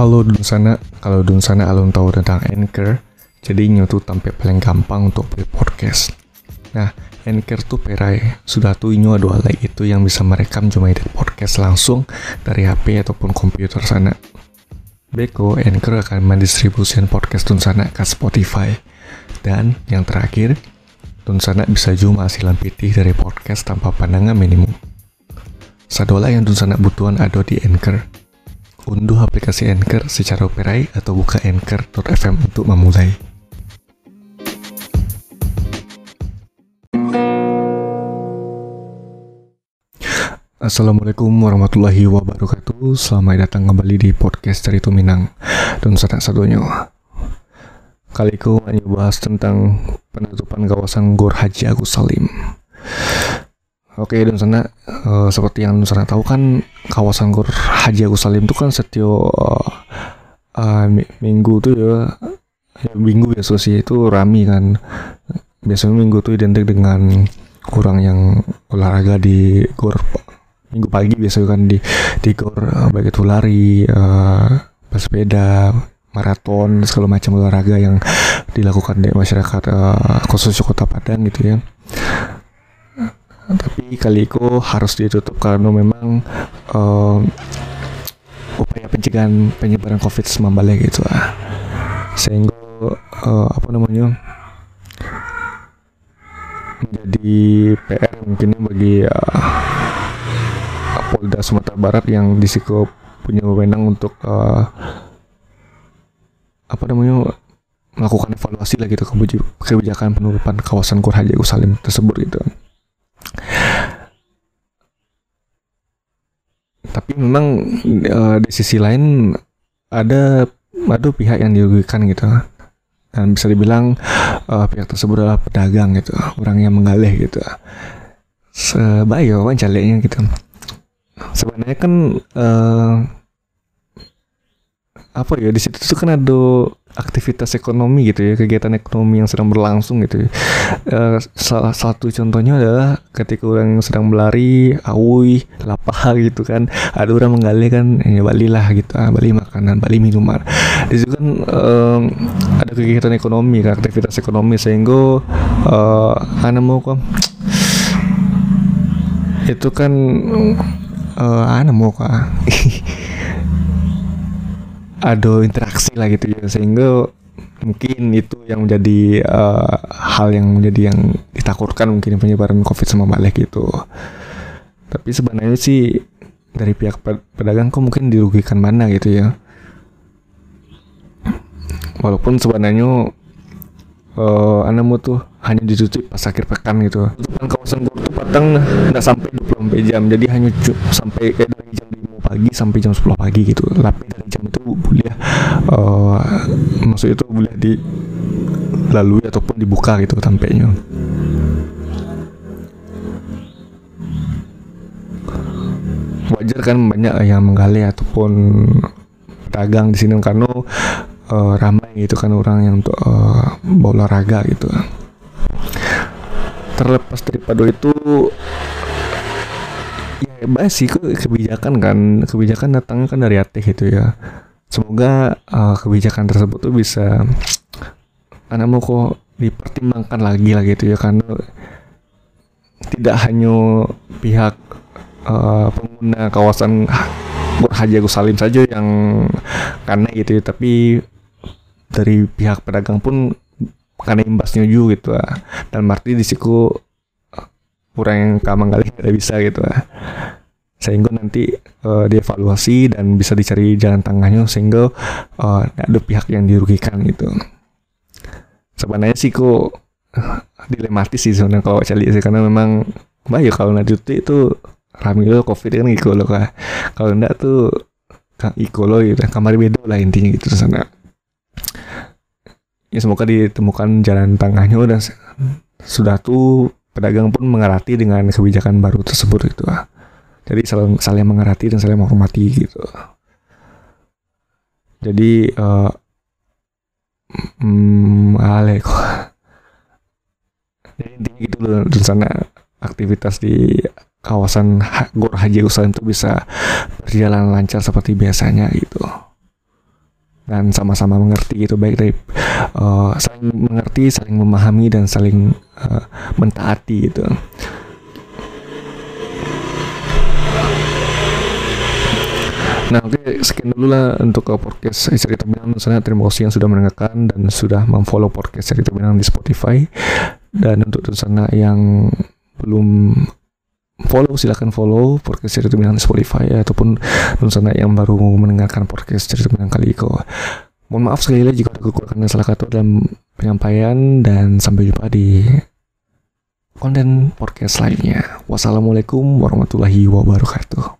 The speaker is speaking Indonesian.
Halo dun sana, kalau dun sana alun tahu tentang Anchor, jadi tuh tampil paling gampang untuk buat podcast. Nah, Anchor tuh perai, sudah tuh inyo ada alat itu yang bisa merekam cuma edit podcast langsung dari HP ataupun komputer sana. Beko, Anchor akan mendistribusikan podcast Dun Sana ke Spotify. Dan yang terakhir, Dun Sana bisa cuma hasilan pitih dari podcast tanpa pandangan minimum. Sadola yang Dun Sana butuhan ada di Anchor. Unduh aplikasi Anchor secara operai atau buka anchor.fm untuk memulai. Assalamualaikum warahmatullahi wabarakatuh. Selamat datang kembali di podcast dari Tuminang Dan sanak satunya Kali ini mau bahas tentang penutupan kawasan Gor Haji Agus Salim Oke dan sana uh, seperti yang sana tahu kan kawasan Gor Haji Agus Salim itu kan setiap uh, uh, minggu tuh ya, ya minggu biasa sih itu rami kan. Biasanya minggu tuh identik dengan kurang yang olahraga di Gor minggu pagi biasanya kan di di gor uh, baik itu lari uh, bersepeda maraton segala macam olahraga yang dilakukan di masyarakat uh, khususnya kota Padang gitu ya tapi kali itu harus ditutup karena memang uh, upaya pencegahan penyebaran COVID-19 gitu lah sehingga uh, apa namanya menjadi PR mungkin bagi uh, Polda Sumatera Barat yang disiko punya wewenang untuk uh, apa namanya melakukan evaluasi lah gitu kebijakan penutupan kawasan Kur Haji Salim tersebut gitu. Tapi memang uh, di sisi lain ada ada pihak yang dirugikan gitu. Dan bisa dibilang uh, pihak tersebut adalah pedagang gitu orang yang menggalih gitu. Kan calegnya gitu. Sebenarnya kan uh, apa ya di situ tuh kan ada aktivitas ekonomi gitu ya kegiatan ekonomi yang sedang berlangsung gitu ya. Uh, salah satu contohnya adalah ketika orang yang sedang berlari awi lapar gitu kan. Ada orang menggali kan ya Bali lah gitu. Ah, Bali makanan Bali minuman. Di situ kan um, ada kegiatan ekonomi kan aktivitas ekonomi sehingga uh, anak mau kok itu kan uh, anu mau kah ada interaksi lah gitu ya. Sehingga mungkin itu yang menjadi uh, hal yang menjadi yang ditakutkan mungkin penyebaran covid sama balik gitu. Tapi sebenarnya sih dari pihak pedagang kok mungkin dirugikan mana gitu ya. Walaupun sebenarnya uh, anamu tuh hanya ditutup pas akhir pekan gitu. Tutupan kawasan Bogor tuh Padang nggak sampai 24 jam jadi hanya sampai eh, dari jam 5 pagi sampai jam 10 pagi gitu. Tapi dari jam itu boleh uh, maksud itu boleh di lalui ataupun dibuka gitu tampaknya. Wajar kan banyak yang menggali ataupun pedagang di sini karena uh, ramai gitu kan orang yang untuk uh, olahraga gitu. Terlepas daripada itu baik sih kebijakan kan kebijakan datangnya kan dari hati gitu ya semoga uh, kebijakan tersebut tuh bisa karena mau kok dipertimbangkan lagi lah gitu ya karena tidak hanya pihak uh, pengguna kawasan Haji Agus Salim saja yang karena gitu ya tapi dari pihak pedagang pun karena imbasnya juga gitu lah. dan Marti di siku kurang yang kamang kali tidak bisa gitu. Lah. sehingga nanti uh, dievaluasi dan bisa dicari jalan tengahnya sehingga uh, ada pihak yang dirugikan gitu. Sebenarnya sih kok dilematis sih sebenarnya kalau cari sih. Karena memang baik kalau nanti itu rame lo covid kan iko lo kah kalau enggak tuh iko lo gitu. Kamar beda lah intinya gitu sana. Ya semoga ditemukan jalan tengahnya dan sudah tuh pedagang pun mengerti dengan kebijakan baru tersebut gitu. Jadi saling saling mengerti dan saling menghormati gitu. Jadi uh, hmm, ale kok. Jadi intinya gitu loh di sana aktivitas di kawasan Gor Haji Usain itu bisa berjalan lancar seperti biasanya gitu. Dan sama-sama mengerti gitu baik dari uh, saling mengerti saling memahami dan saling uh, mentaati gitu. Nah oke okay, sekian dulu lah untuk uh, podcast cerita Minang Sana terima kasih yang sudah mendengarkan dan sudah memfollow podcast cerita Minang di Spotify. Dan untuk sana yang belum follow silahkan follow podcast cerita Minang di Spotify ya, ataupun sana yang baru mendengarkan podcast cerita Minang kali itu mohon maaf sekali lagi jika ada kekurangan salah kata dalam penyampaian dan sampai jumpa di konten podcast lainnya. Wassalamualaikum warahmatullahi wabarakatuh